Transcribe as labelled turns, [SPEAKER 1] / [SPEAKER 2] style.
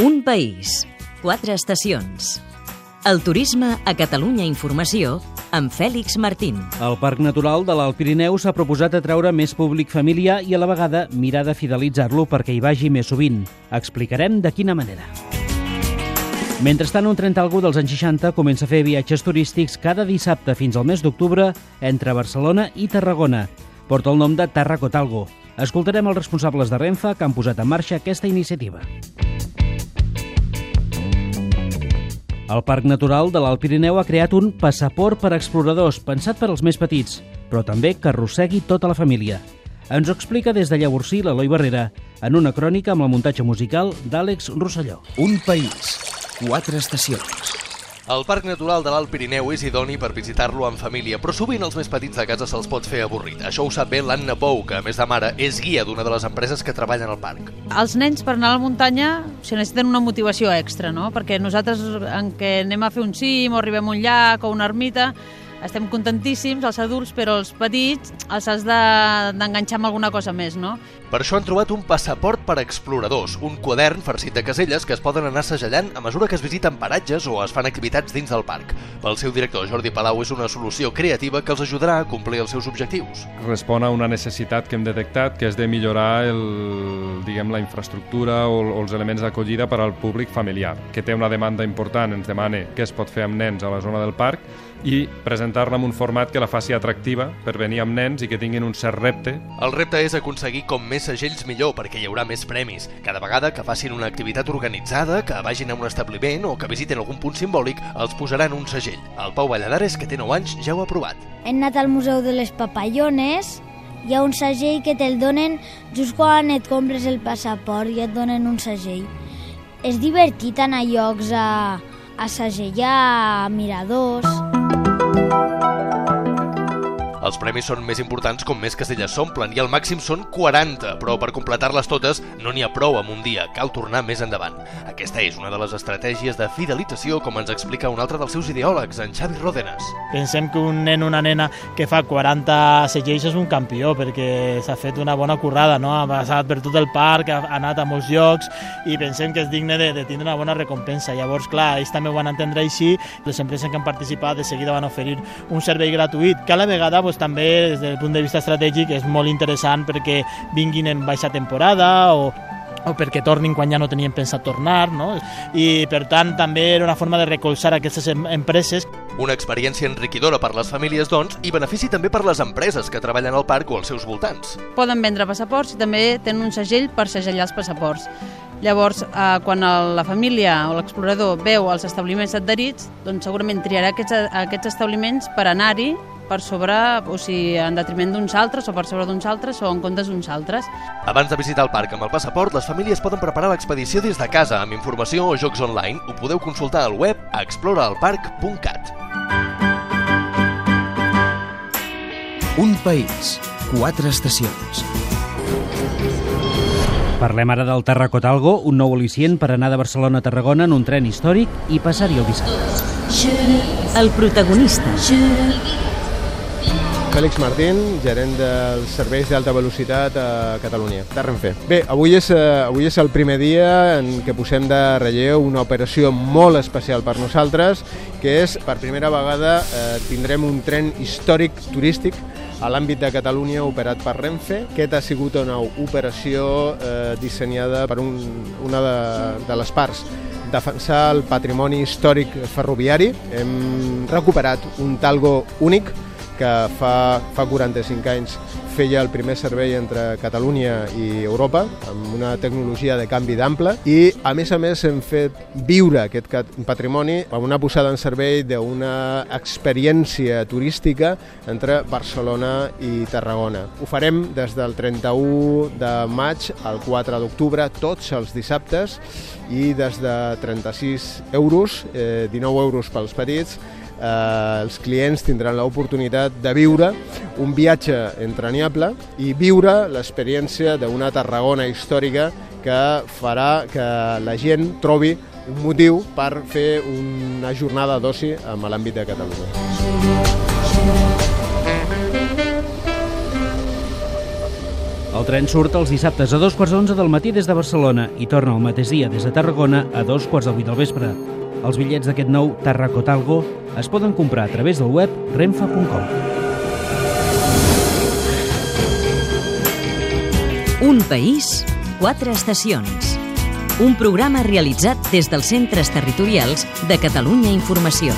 [SPEAKER 1] Un país, quatre estacions. El turisme a Catalunya Informació amb Fèlix Martín.
[SPEAKER 2] El Parc Natural de l'Alt Pirineu s'ha proposat atraure més públic familiar i a la vegada mirar de fidelitzar-lo perquè hi vagi més sovint. Explicarem de quina manera. Mentrestant, un tren algú dels anys 60 comença a fer viatges turístics cada dissabte fins al mes d'octubre entre Barcelona i Tarragona. Porta el nom de Tarracotalgo. Escoltarem els responsables de Renfe que han posat en marxa aquesta iniciativa. El Parc Natural de l'Alt Pirineu ha creat un passaport per exploradors pensat per als més petits, però també que arrossegui tota la família. Ens ho explica des de Llavorsí l'Eloi Barrera en una crònica amb la muntatge musical d'Àlex Rosselló.
[SPEAKER 3] Un país, quatre estacions.
[SPEAKER 4] El Parc Natural de l'Alt Pirineu és idoni per visitar-lo en família, però sovint els més petits de casa se'ls pot fer avorrit. Això ho sap bé l'Anna Pou, que a més de mare és guia d'una de les empreses que treballen al parc.
[SPEAKER 5] Els nens per anar a la muntanya o sigui, necessiten una motivació extra, no? perquè nosaltres en què anem a fer un cim o arribem a un llac o una ermita estem contentíssims, els adults, però els petits els has d'enganxar de, amb alguna cosa més, no?
[SPEAKER 4] Per això han trobat un passaport per a exploradors, un quadern farcit de caselles que es poden anar segellant a mesura que es visiten paratges o es fan activitats dins del parc. Pel seu director, Jordi Palau, és una solució creativa que els ajudarà a complir els seus objectius.
[SPEAKER 6] Respon a una necessitat que hem detectat, que és de millorar el, diguem, la infraestructura o, o els elements d'acollida per al públic familiar, que té una demanda important, ens demana què es pot fer amb nens a la zona del parc i presentar-la en un format que la faci atractiva per venir amb nens i que tinguin un cert repte.
[SPEAKER 4] El repte és aconseguir com més segells millor perquè hi haurà més premis. Cada vegada que facin una activitat organitzada, que vagin a un establiment o que visiten algun punt simbòlic, els posaran un segell. El Pau Valladares, que té 9 anys, ja ho ha provat.
[SPEAKER 7] Hem anat al Museu de les Papallones, hi ha un segell que te'l donen just quan et compres el passaport i et donen un segell. És divertit anar a llocs a, a segellar, a miradors...
[SPEAKER 4] Els premis són més importants com més caselles s'omplen i el màxim són 40, però per completar-les totes no n'hi ha prou amb un dia, cal tornar més endavant. Aquesta és una de les estratègies de fidelització, com ens explica un altre dels seus ideòlegs, en Xavi Ródenas.
[SPEAKER 8] Pensem que un nen o una nena que fa 40 segells és un campió, perquè s'ha fet una bona currada, no? ha passat per tot el parc, ha anat a molts llocs i pensem que és digne de, de tindre una bona recompensa. Llavors, clar, ells també ho van entendre així, les empreses que han participat de seguida van oferir un servei gratuït, que a la vegada pues, també des del punt de vista estratègic és molt interessant perquè vinguin en baixa temporada o o perquè tornin quan ja no tenien pensat tornar, no? I per tant també era una forma de recolzar aquestes empreses.
[SPEAKER 4] Una experiència enriquidora per les famílies, doncs, i benefici també per les empreses que treballen al parc o als seus voltants.
[SPEAKER 5] Poden vendre passaports i també tenen un segell per segellar els passaports. Llavors, eh, quan el, la família o l'explorador veu els establiments adherits, doncs segurament triarà aquests, aquests establiments per anar-hi per sobre, o sigui, en detriment d'uns altres o per sobre d'uns altres o en comptes d'uns altres.
[SPEAKER 4] Abans de visitar el parc amb el passaport, les famílies poden preparar l'expedició des de casa amb informació o jocs online. Ho podeu consultar al web a exploraalparc.cat.
[SPEAKER 3] Un país, quatre estacions.
[SPEAKER 2] Parlem ara del Terracotalgo, un nou al·licient per anar de Barcelona a Tarragona en un tren històric i passar-hi el dissabte.
[SPEAKER 1] El protagonista.
[SPEAKER 9] Fèlix Martín, gerent dels serveis d'alta velocitat a Catalunya, de Renfe. Bé, avui és, eh, avui és el primer dia en què posem de relleu una operació molt especial per nosaltres, que és, per primera vegada, eh, tindrem un tren històric turístic a l'àmbit de Catalunya operat per Renfe. Aquesta ha sigut una operació eh, dissenyada per un, una de, de les parts defensar el patrimoni històric ferroviari. Hem recuperat un talgo únic que fa, fa 45 anys feia el primer servei entre Catalunya i Europa, amb una tecnologia de canvi d'ample, i a més a més hem fet viure aquest patrimoni amb una posada en servei d'una experiència turística entre Barcelona i Tarragona. Ho farem des del 31 de maig al 4 d'octubre, tots els dissabtes, i des de 36 euros, eh, 19 euros pels petits, eh, els clients tindran l'oportunitat de viure un viatge entranyable i viure l'experiència d'una Tarragona històrica que farà que la gent trobi un motiu per fer una jornada d'oci amb l'àmbit de Catalunya.
[SPEAKER 2] El tren surt els dissabtes a dos quarts d'onze del matí des de Barcelona i torna el mateix dia des de Tarragona a dos quarts de vuit del vespre. Els bitllets d'aquest nou Tarracotalgo es poden comprar a través del web renfa.com.
[SPEAKER 1] Un país, quatre estacions. Un programa realitzat des dels centres territorials de Catalunya Informació.